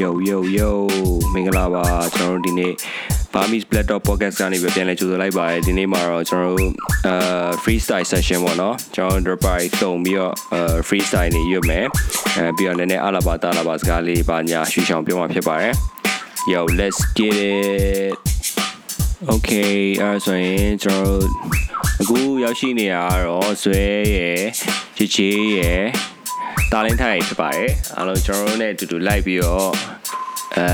yo yo yo မင်္ဂလာပါကျွန်တော်တို့ဒီနေ့ Burmese Black Dog Podcast ကနေပြန်လဲကြိုဆိုလိုက်ပါတယ်ဒီနေ့မှာတော့ကျွန်တော်တို့အာ freestyle session ပေါ့နော်ကျွန်တော်တို့ drop တုံပြီးတော့အာ freestyle နေရွတ်မယ်အဲပြီးတော့နည်းနည်းအလာပါတာလာပါစကားလေးပါညာရွှေချောင်ပြောမှာဖြစ်ပါတယ် yo let's get it okay အဲဆိုရင်ကျွန်တော်တို့အခုရောက်ရှိနေရတော့ဇွဲရယ်ချီချီရယ် တာလင်းထိုင်ဖြစ်ပါတယ်အားလုံးကျွန်တော်တို့ ਨੇ အတူတူလိုက်ပြီးတော့အဲ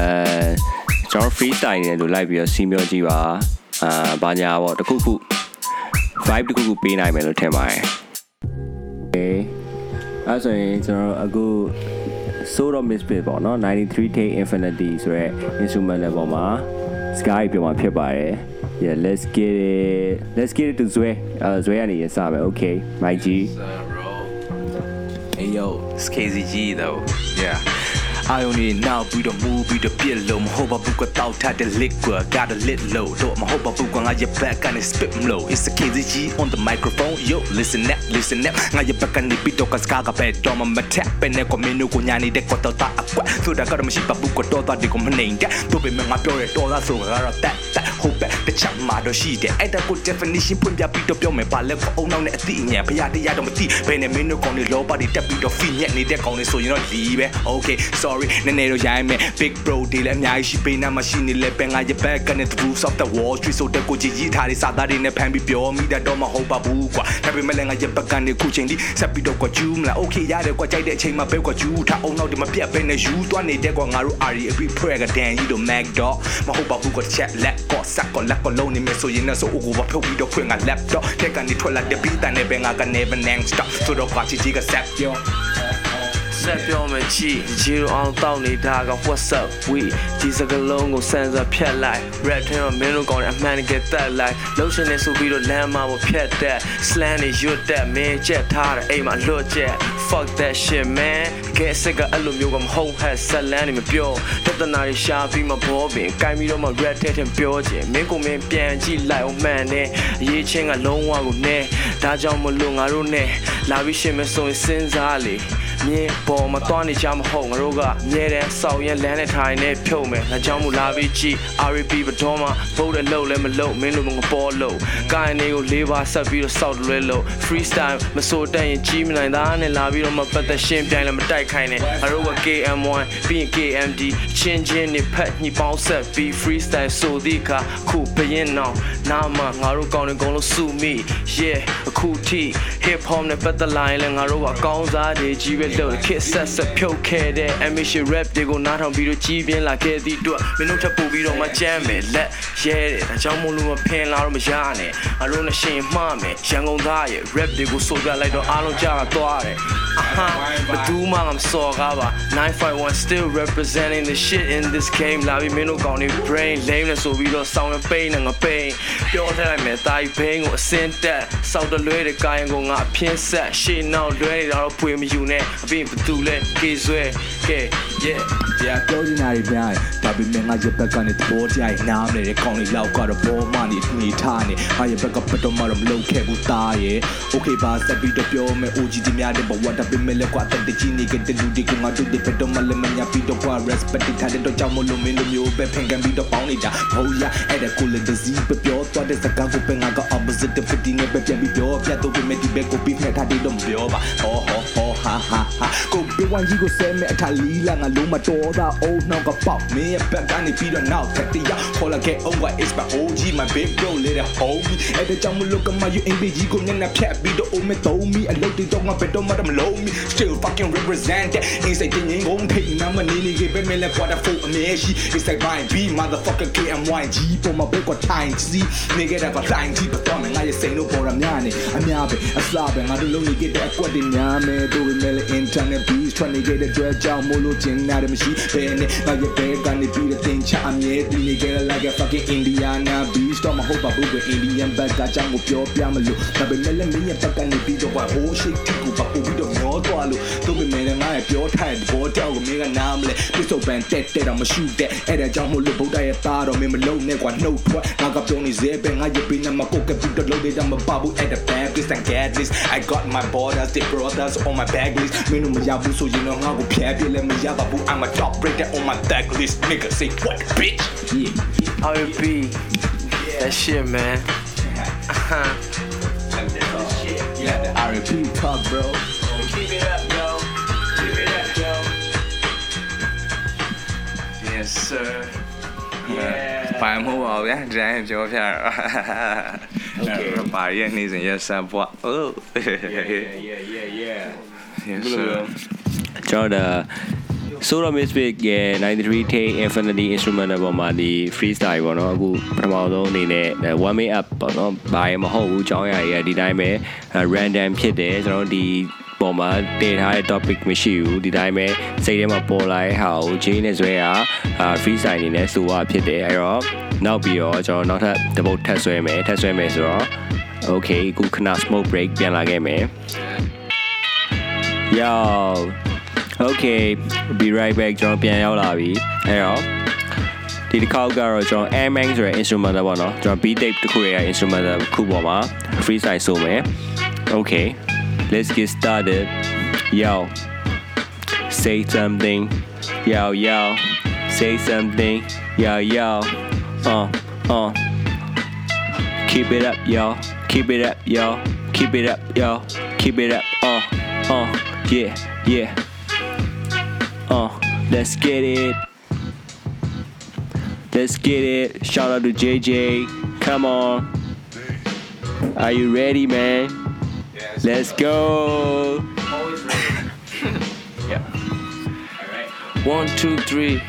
ကျွန်တော် freestyle နေတူလိုက်ပြီးတော့စီးမျောကြည့်ပါအာဘာညာပေါ့တခုခု vibe တခုခုပေးနိုင်မယ်လို့ထင်ပါတယ် okay အဲဆိုရင်ကျွန်တော်အခု Sword of Misfit ပေါ့နော် 93 take infinity ဆိုရဲ instrument level မှာ sky ပြောမှာဖြစ်ပါတယ် yeah let's get it let's get it to ဇွဲအဲဇွဲကနေရစမယ် okay my g Hey yo, it's KZG though. Yeah. I only now ပြီးတော့ move ပြီးတော့ပြစ်လို့မဟုတ်ပါဘူးကတောက်ထတဲ့ liquid got a lit low တော့မဟုတ်ပါဘူးကငါရဲ့ back ကနေ spit low it's a KZG on the microphone yo listen up listen up ငါရဲ့ back ကနေပြီးတော့ကစကားကပဲတော့မမထက်ပဲနဲ့ကိုမင်းတို့ကိုညာနေတဲ့ကတော့တာအကွက်ဆိုတာကတော့မရှိပါဘူးကတော့တာဒီကိုမနေတဲ့တို့ပေမဲ့ငါပြောရဲတော့လားဆိုကတော့တက်တက်ဟုတ်ပဲတချမ်းမာတော့ရှိတယ်အဲ့ဒါကို definition ဖွင့်ပြပြီးတော့ပြောမယ်ပါလဲကိုအုံနောက်နဲ့အတိအညာဖရာတရားတော့မသိဘယ်နဲ့မင်းတို့ကောင်တွေလောပါတွေတက်ပြီးတော့ fee ညက်နေတဲ့ကောင်တွေဆိုရင်တော့လီပဲ okay sorry နည်းနည်းတော့ရိုင်းမယ် big bro တွေလည်းအများကြီးရှိပေးနာမရှိနေလဲပဲငါရဲ့ back ကနေ the rules of the wall street ဆိုတဲ့ကိုကြီးကြီးထားတဲ့စာသားတွေနဲ့ဖမ်းပြီးပြောမိတာတော့မဟုတ်ပါဘူးကွာဒါပေမဲ့လည်းငါရဲ့ back ကနေခုချိန်ထိဆက်ပြီးတော့ကွာကျူးမလား okay ရတယ်ကွာကြိုက်တဲ့အချိန်မှာပဲကွာကျူးထားအောင်နောက်ဒီမပြတ်ပဲနဲ့ယူသွားနေတဲ့ကွာငါတို့ RE အပြီး prayer ကတန်ကြီးတို့ mag dog မဟုတ်ပါဘူးကွာ chat let ကောဆက်ကောလက်ကောလုံးနေမယ်ဆိုရင်လည်းဆိုအိုကိုဘာဖြုတ်ပြီးတော့ဖွင့်ငါ laptop တက်ကနေထွက်လာတဲ့ပြီးတန်နဲ့ပဲငါက never nang stop ဆိုတော့ကွာချီချီကဆက်ပြော ဆက်ပြောမယ်ချီဂျီရိုအောင်တောက်နေတာက what's up we ဒီစကလုံးကိုစန်ဆာဖြတ်လိုက် rap ထဲမှာမင်းတို့ကောင်းတဲ့အမှန်တကယ်တက်လိုက်လှုပ်ရှင်နေဆိုပြီးတော့လမ်းမှာမဖြတ်တဲ့ slang တွေရွတ်တဲ့မင်းချက်ထားတဲ့အိမ်မှာလွတ်ချက် fuck that shit man ကဲစကအဲ့လိုမျိုးကမဟုတ်ဟဲ့ဆက်လန်းနေမပြောတသနာတွေရှာပြီးမဘောပင်ကိုင်းပြီးတော့မှ rap ထဲထင်ပြောခြင်းမင်းကိုမင်းပြန်ကြည့်လိုက်အောင်မှန်တယ်အရေးချင်းကလုံးဝကိုနဲဒါကြောင့်မလို့ငါတို့နဲ့လာပြီးရှင်မဆိုရင်စဉ်းစားလေ မြင်းပေါ်မှာတွားနေကြမဟုတ်ငါတို့ကမြဲတဲ့စောက်ရင်လမ်းနဲ့ထိုင်နေဖြုတ်မယ်ငါကြောင့်မူလာပြီးကြည့် RP ဘတော်မှာဗုတ်တဲ့လို့လည်းမလို့မင်းတို့မပေါ်လို့ကိုင်းနေကိုလေးပါဆက်ပြီးတော့စောက်လွဲလို့ freestyle မစိုးတတ်ရင်ကြီးမနိုင်သားနဲ့လာပြီးတော့မပတ်သက်ရှင်းပြိုင်လည်းမတိုက်ခိုင်းနဲ့ငါတို့က KM1 ပြီးရင် KMD ချင်းချင်းနဲ့ဖက်ညှိပေါင်းဆက်ပြီး freestyle ဆိုသည့်အခါခုဘရင်အောင်နာမငါတို့ကောင်းနေကုန်လို့စုမိ yeah အခုထိ hip hop နဲ့ပတ်သက်လာရင်လည်းငါတို့ကအကောင်းစားတွေကြီးပဲလို့ခစ်ဆက်ဆက်ဖြုတ်ခဲ့တဲ့ ambition rap တွေကိုနားထောင်ပြီးတော့ကြီးပြင်းလာခဲ့သည့်အတွက်မင်းတို့ထပ်ပို့ပြီးတော့မကြမ်းမယ်လက်ရဲတယ်ဒါကြောင့်မို့လို့မဖင်လာတော့မရနဲ့အလုံးနဲ့ရှင်မှားမယ်ရန်ကုန်သားရဲ့ rap တွေကိုဆိုပြလိုက်တော့အားလုံးကြားတာသွားတယ်အဟာဘသူမှမစော်ကားပါ951 still representing the shit in this game လာပြီးမင်းတို့ကောင်းနေ brain lame နဲ့ဆိုပြီးတော့ဆောင်းရပိန်နဲ့ငပိန်ပြောထားလိုက်မယ်တာကြီးဘိန်းကိုအစင်တက်စောက်တလွဲတဲ့ကာယံကိုငါအပြင်းဆက်ရှေ့နောက်လွဲနေတာတော့ဖွေမယူနဲ့အပြင်ဘသူလဲကေဆွဲကဲ yeah တရားပြောချင်တာတွေများတယ်ဒါပေမဲ့ငါရဲ့ဘက်ကနေသဘောတရားကြီးနားမလဲတဲ့ကောင်းလေးလောက်ကတော့ပေါ်မနေနေထားနေငါရဲ့ဘက်ကပတ်တော့မှတော့မလုပ်ခဲ့ဘူးသားရဲ့ okay ပါဆက်ပြီးတော့ပြောမယ် OG ဒီများတဲ့ဘဝဒါပေမဲ့လည်းကွာတက်တကြီးနေကတဲ့လူတွေကငါတို့တွေပတ်တော့မှလည်းမညာပြီးတော့ကွာ respect ထားတဲ့တော့ကြောင့်မလို့မင်းတို့မျိုးပဲဖင်ကန်ပြီးတော့ပေါင်းနေတာဟုတ်ရအဲ့ဒါကိုလည်း disease ပဲပြောသွားတဲ့စကားကိုပဲငါက opposite ဖြစ်နေပဲပြန်ပြီးပြောပြတော့ပေမဲ့ဒီဘက်ကိုပြီးနဲ့ထားတဲ့တော့မပြောပါဟောဟော ဟောဟာဟာဟာကိုပြဝိုင်းကြီးကိုဆဲမဲ့အထာလီလာငါလုံးမတော်တာအိုးနောက်ကပေါက်မင်းရဲ့ဘက်ကနေပြီးတော့နောက်ထပ်တရားခေါ်လာခဲ့ over is my OG my big bro little homie အဲ့ဒါကြောင့်မလို့ကမယူအင်ဘေကြီးကိုညနေဖြတ်ပြီးတော့အိုမဲသုံးမီအလုပ်တွေတော့ငါဘယ်တော့မှမလုံးမီ still fucking represent that inside တင်ရင်ကုန်ထိတ်နာမနေနေခဲ့ပဲမဲလဲပွားတာဖို့အမြဲရှိ inside my B motherfucker KMYG ပေါ်မှာဘက်ကထိုင်စီနေခဲ့တာကတိုင်းကြီးပတ်တော့ငါရဲ့စိန်တို့ပေါ်ရများနေအများပဲအစပဲငါတို့လုံးနေခဲ့တဲ့အကွက်တွေများမယ်တို့ပဲမဲလဲ internet beats ထွက်နေခဲ့တဲ့တွေ့ကြောင့်မို့လို့ကျင်နာတယ်မရှိဘယ်နဲ့ငါရဲ့ဘဲကနေပြီးတဲ့တင်ချအမြဲတည်နေခဲ့ like a fucking Indiana beast တော့မဟုတ်ပါဘူးက Indian back ကကြောင့်ကိုပြောပြမလို့ဒါပေမဲ့လည်းမင်းရဲ့ဘက်ကနေပြီးတော့ဟိုးရှိတ်ကိုပါပို့ပြီးတော့မျောသွားလို့တို့ပေမဲ့လည်းငါရဲ့ပြောထားတဲ့ဘောကြောက်ကိုမင်းကနားမလဲပြစ်စုံပန်တက်တက်တော့မရှူတဲ့အဲ့ဒါကြောင့်မို့လို့ဗုဒ္ဓရဲ့သားတော့မင်းမလုံနဲ့ကွာနှုတ်ထွက်ငါကပြောနေစေပဲငါရဲ့ပြင်းမှာကိုကပြီးတော့လို့တဲ့မပါဘူး at the back this and get this I got my borders the brothers on my back blacklist မင်းတို့မရဘူးဆိုရင်တော့ငါ့ကိုဖျက်ပြလဲမရပါဘူး I'm a top breaker on my tag list nigga say what bitch yeah R&B that shit man uh-huh. yeah the R&B talk bro keep it up yo keep it up yo yes sir yeah ဘာမှမဟုတ်ပါဘူးဗျာဒီတိုင်းပြောပြတော့အဲ့ပါရဲ့နေစဉ်ရက်ဆက်ပွားအိုး yeah yeah yeah yes sir ကျွန်တော်ဒါ Solo Music ရဲ့93 take Infinity Instrumental ပေါ်မှာဒီ freestyle ပေါ့နော်အခုပထမဆုံးအနေနဲ့ one minute up ပေါ့နော်ဘာရမဟုတ်ဘူးအကြောင်းအရာကြီးကဒီတိုင်းပဲ random ဖြစ်တယ်ကျွန်တော်ဒီပေါ်မှာတည်ထားတဲ့ topic မရှိဘူးဒီတိုင်းပဲစိတ်ထဲမှာပေါ်လာတဲ့ဟာကို J နဲ့ဆွဲတာအာ freestyle အနေနဲ့ဆိုရဖြစ်တယ်အဲ့တော့နောက်ပြီးတော့ကျွန်တော်နောက်ထပ်တစ်ပုတ်ထပ်ဆွဲမယ်ထပ်ဆွဲမယ်ဆိုတော့ okay အခုခဏ smoke break ပြန်လာခဲ့မယ် Yo Okay be right back ကျွန်တော်ပြန်ရောက်လာပြီအဲ့တော့ဒီတစ်ခေါက်ကတော့ကျွန်တော် Air Max ဆိုတဲ့ instrumental ပေါ့နော်ကျွန်တော် beat tape တစ်ခုရဲ့ instrumental တစ်ခုပေါ်မှာ freestyle ဆိုမယ် Okay let's get started yo say something yo yo say something yo yo uh uh keep it up yo keep it up yo keep it up yo keep it up uh uh Yeah, yeah. Uh, let's get it. Let's get it. Shout out to JJ. Come on. Are you ready, man? Yeah, let's go. yeah. Right. One, two, three.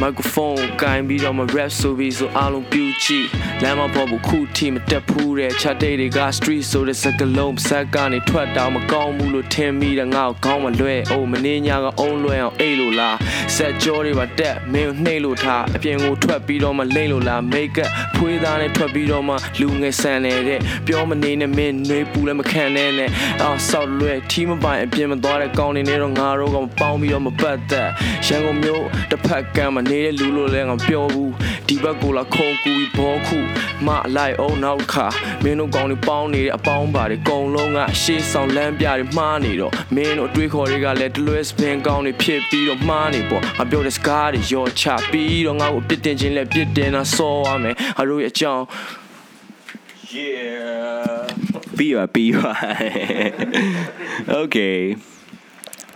Microphone 改变了我们 rap 手臂，so 阿龙 beauty。 လမ်းမပေါ်ဘူးခုထိမတက်ဖူးတဲ့ chat date တွေက street ဆိုတဲ့စကလုံးဇက်ကနေထွက်တော့မကောင်းဘူးလို့ထင်မိတယ်ငါ့ကိုခေါင်းမလွဲအိုးမနေညာကအုံးလွဲအောင်အိတ်လို့လားဆက်ကြောတွေပါတက်မင်းကိုနှိမ့်လို့ထားအပြင်ကိုထွက်ပြီးတော့မှလိမ့်လို့လား make up ဖွေးသားနဲ့ထွက်ပြီးတော့မှလူငယ်ဆန်နေတဲ့ပြောမနေနဲ့မင်းနှွေးပူလည်းမခံနဲ့နဲ့အော်ဆောက်လွဲထီးမပိုင်အပြင်မသွားတဲ့ကောင်းနေနေတော့ငါတို့ကမပေါင်းပြီးတော့မပတ်သက်ရန်ကုန်မြို့တစ်ဖက်ကမ်းမနေတဲ့လူလို့လည်းငါပြောဘူးဒီဘက်ကိုလာခုံကူပြီးဘောခုမလိုက်အောင်နောက်ခါမင်းတို့ကောင်းနေပေါင်းနေတဲ့အပေါင်းပါတွေအကုန်လုံးကရှေးဆောင်လမ်းပြတွေမှားနေတော့မင်းတို့အတွေးခေါ်တွေကလည်းတလွဲစပင်ကောင်းတွေဖြစ်ပြီးတော့မှားနေပေါ့ငါပြောတဲ့စကားတွေရောချပြီးတော့ငါ့ကိုပြစ်တင်ခြင်းလည်းပြစ်တင်တာစောရမယ်ငါတို့ရဲ့အကြောင်းပြီးပါပြီးပါ Okay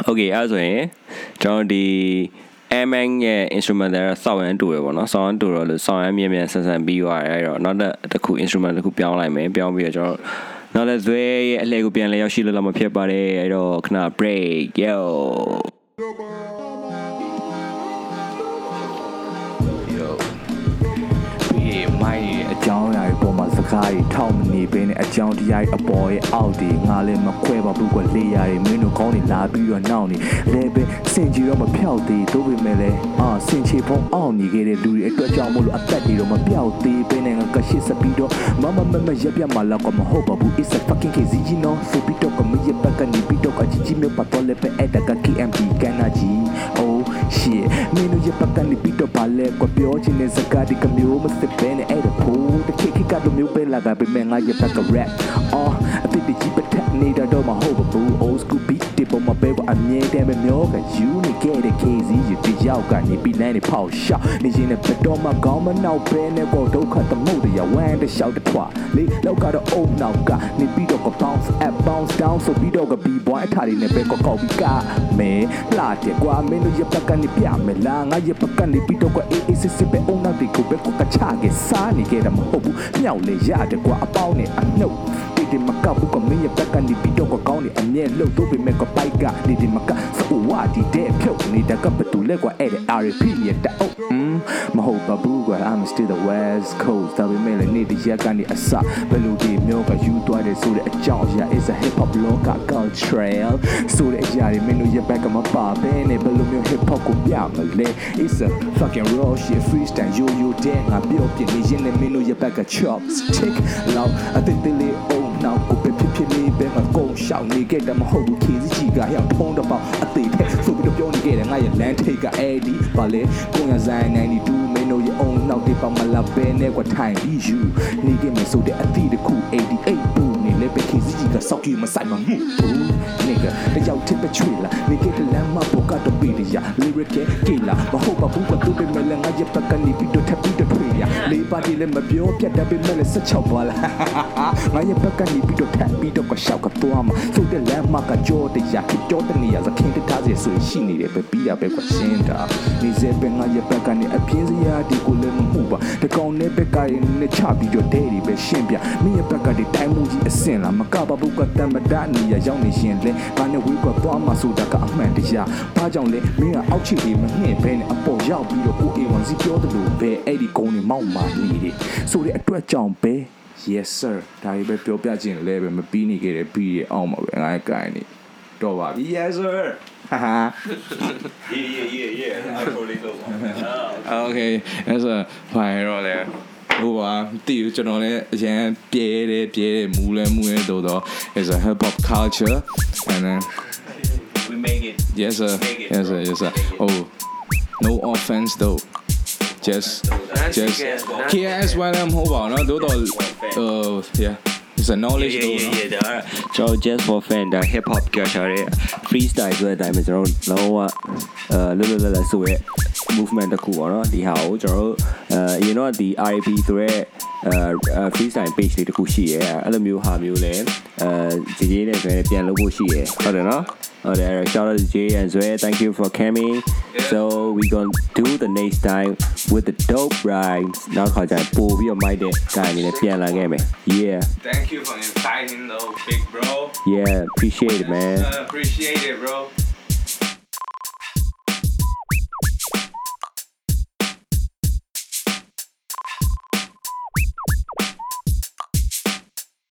Okay အဲ့ဒါဆိုရင်ကျွန်တော်ဒီ Amen ရဲ့ instrumental ဆောင်းရမ်းတူရပေါ့နော်ဆောင်းရမ်းတူတော့လို့ဆောင်းရမ်းမြင်မြန်ဆန်ဆန်ပြီးသွားတယ်အဲ့တော့နောက်တစ်ခု instrument တစ်ခုပြောင်းလိုက်မယ်ပြောင်းပြီးတော့ကျွန်တော်နောက်လည်းဇွဲရဲ့အလှည့်ကိုပြန်လဲရောက်ရှိလို့လာမဖြစ်ပါတယ်အဲ့တော့ခဏ break yo yo ဒီမိုင်းရဲ့အကြောင်းအရာတွေပေါ်မှာစကားတွေထောက်မနေဘဲနဲ့အကြောင်းတရားတွေအပေါ်ရဲ့အောက်တွေငါလည်းမခွဲပါဘူးကွာလေယာတွေမင်းတို့ကောင်းနေလာပြီးတော့နောက်နေလဲပဲ စင်ကြီးတော့မဖြောက်သေးတို့ပေမဲ့လည်းအာစင်ချေဖုံးအောင်နေခဲ့တဲ့လူတွေအတွက်ကြောင့်မို့လို့အသက်တွေတော့မပြောက်သေးဘဲနဲ့ငါကရှိစပြီးတော့မမမမရပ်ပြမလာကမဟုတ်ပါဘူး it's a fucking crazy you know ဆိုပြီးတော့ကမရဘကနေပြီးတော့အကြီးကြီးမျိုးပတ်တော့လည်းပဲအဲ့ဒါက KMP ကန်နာကြီး oh shit မင်းတို့ရပတ်ကနေပြီးတော့ပါလဲကွာပြောချင်တဲ့စကားဒီကမျိုးမစစ်ပဲနဲ့အဲ့ဒါဖို့တခိခိကလိုမျိုးပဲလာကပဲမဲ့ငါရပတ်က rap အော်အပစ်တကြီးပတ်ထက်နေတာတော့မဟုတ်ပါဘူး old school beat ဒီပေါ်မှာပဲကအမြဲတမ်းပဲမျောကယူနေခဲ့တဲ့ KZ ရဒီရောက်ကနေပြီးလမ်းနေဖောက်ရှောက်နေရင်လည်းဘတော်မှာခေါင်းမနောက်ပဲနဲ့ပေါ့ဒုက္ခသမုတ်တရားဝမ်းတလျှောက်တထွာလေလောက်ကတော့အုံနောက်ကနေပြီးတော့က bounce up bounce down ဆိုပြီးတော့က b boy အထာတွေနဲ့ပဲကောက်ကောက်ပြီးကမဲလာတယ်ကွာမင်းတို့ရပတ်ကနေပြမယ်လားငါရပတ်ကနေပြီးတော့ကအေးအေးစစ်စစ်ပဲအုံနောက်တွေကိုပဲကိုကချခဲ့စားနေခဲ့တာမဟုတ်ဘူးမြောက်လေရတယ်ကွာအပေါင်းနဲ့အနှုတ် ဒီဒီမကဘူးကမင်းရပတ်ကနေပြီးတော့ကကောင်းနေအမြဲလှုပ်တော့ပေမဲ့ကပိုက်ကဒီဒီမကစအိုဝါဒီတဲ့ဖြုတ်နေတာကဘတူလဲကွာအဲ့တဲ့ RP ရတဲ့အုပ်မဟုတ်ပါဘူးကွာ I'm still the west coast ဒါပေမဲ့လည်းနေ့တရက်ကနေအစဘယ်လိုဒီမျိုးကယူသွားတယ်ဆိုတဲ့အကြောင်းအရာ is a hip hop လောက cultural ဆိုတဲ့အရာတွေမင်းတို့ရဘက်ကမပါဘဲနဲ့ဘယ်လိုမျိုး hip hop ကိုပြမလဲ it's a fucking raw shit freestyle yo yo တဲ့ငါပြောပြနေရင်လည်းမင်းတို့ရဘက်က chops tick loud အသစ်တလေး oh now ကိုပဲဖြစ်ဖြစ်လေးပဲမကုန်ရှောင်နေခဲ့တယ်မဟုတ်ဘူးခေစီကြီးကရောက်ထုံးတော့ပေါအသေးတဲ့ဆိုပြီးတော့ပြောနေခဲ့တယ်ငါရဲ့ land take က AD ဘာလဲကိုရဆိုင်92မင်းတို့ရဲ့ own နောက်တိပောင်မလာပဲနဲ့ကွာထိုင်ပြီးယူနေခဲ့မယ်ဆိုတဲ့အသည့်တစ်ခု88ဘူးနေလည်းပဲခခေစီကြီးကစောက်ကြီးမဆိုင်မမှုဘူးနေကတယောက်တစ်ပဲချွေလာနေကတလမ်းမပေါ်ကတော့ပေရ lyric ကေလာမဟုတ်ပါဘူးကသူပဲမလဲငါရဲ့ဘက်ကနေပြီးတော့ထပ်ပြီးတော့ထွေရ လေးပါတီလည်းမပြောပြတ်တတ်ပေမဲ့လည်း16ပါလားငါရဲ့ဘက်ကနေပြီးတော့ထပ်ပြီးတော့ကရှောက်ကသွားမှာဆိုတဲ့လမ်းမကကြောတရားကြောတဲ့နေရာသခင်တထားစီဆိုရှိနေတယ်ပဲပြီးရပဲကွရှင်းတာနေစေပဲငါရဲ့ဘက်ကနေအပြင်းစရာဒီကိုလည်းမဟုတ်ပါတကောင်နဲ့ဘက်ကရင်နဲ့ချပြီးတော့ဒဲဒီပဲရှင်းပြမင်းရဲ့ဘက်ကဒီတိုင်းမှုကြီးအစင်လားမကပါဘူးကတမ္မဒနေရရောက်နေရှင်လဲဘာနဲ့ဝေးကွာသွားမှာဆိုတာကအမှန်တရားဘာကြောင့်လဲမင်းကအောက်ခြေလေးမနှင့်ဘဲနဲ့အပေါ်ရောက်ပြီးတော့ကို A1 စီပြောတယ်လို့ပဲအဲ့ဒီကုန်းနေမောက်မာ yes sir ဒါတွေပဲပြောပြခြင်းလဲပဲမပြီးနေခဲ့တယ်ပြီးရအောင်ပါပဲငါကကိုင်နေတော့ပါပြီ yes sir yeah, yeah, yeah, yeah. I totally Okay, that's a fine roll there. ဟိုပါတည်ကျွန်တော်လည်းအရင်ပြဲတယ်ပြဲတယ်မူလဲမူလဲတော့တော့ is a hip hop culture and then we make it yes sir it, yes sir yes sir oh no offense though just just KIS YLM 好吧啦，嗰度誒，yeah。It's a knowledge yeah, yeah, yeah, yeah, yeah. All right. So just for fan, the hip hop girl, freestyle 嗰個 dimension，然後啊，誒，碌碌碌嚟數嘅。လွတ်လွတ်လပ်လပ်ဆိုရဲ movement တစ်ခုပေါ့နော်ဒီဟာကိုကျွန်တော်တို့အဲအရင်တော့ဒီ RIP ဆိုရဲအဲ freestyle page လေးတစ်ခုရှိရဲအဲ့လိုမျိုးဟာမျိုးလဲအဲဂျေဂျေနဲ့ဆိုရင်ပြန်လုပ်ဖို့ရှိရဲဟုတ်တယ်နော်ဟုတ်တယ် shout out to Jay and Zoe thank you for coming so we going to do the next time with the dope rhymes နောက်ခါကျရင်ပို့ပြီးတော့မိုက်တဲ့ guy အနေနဲ့ပြန်လာခဲ့မယ် yeah Thank you for inviting though, big bro. yeah appreciate it man Uh, appreciate it, bro.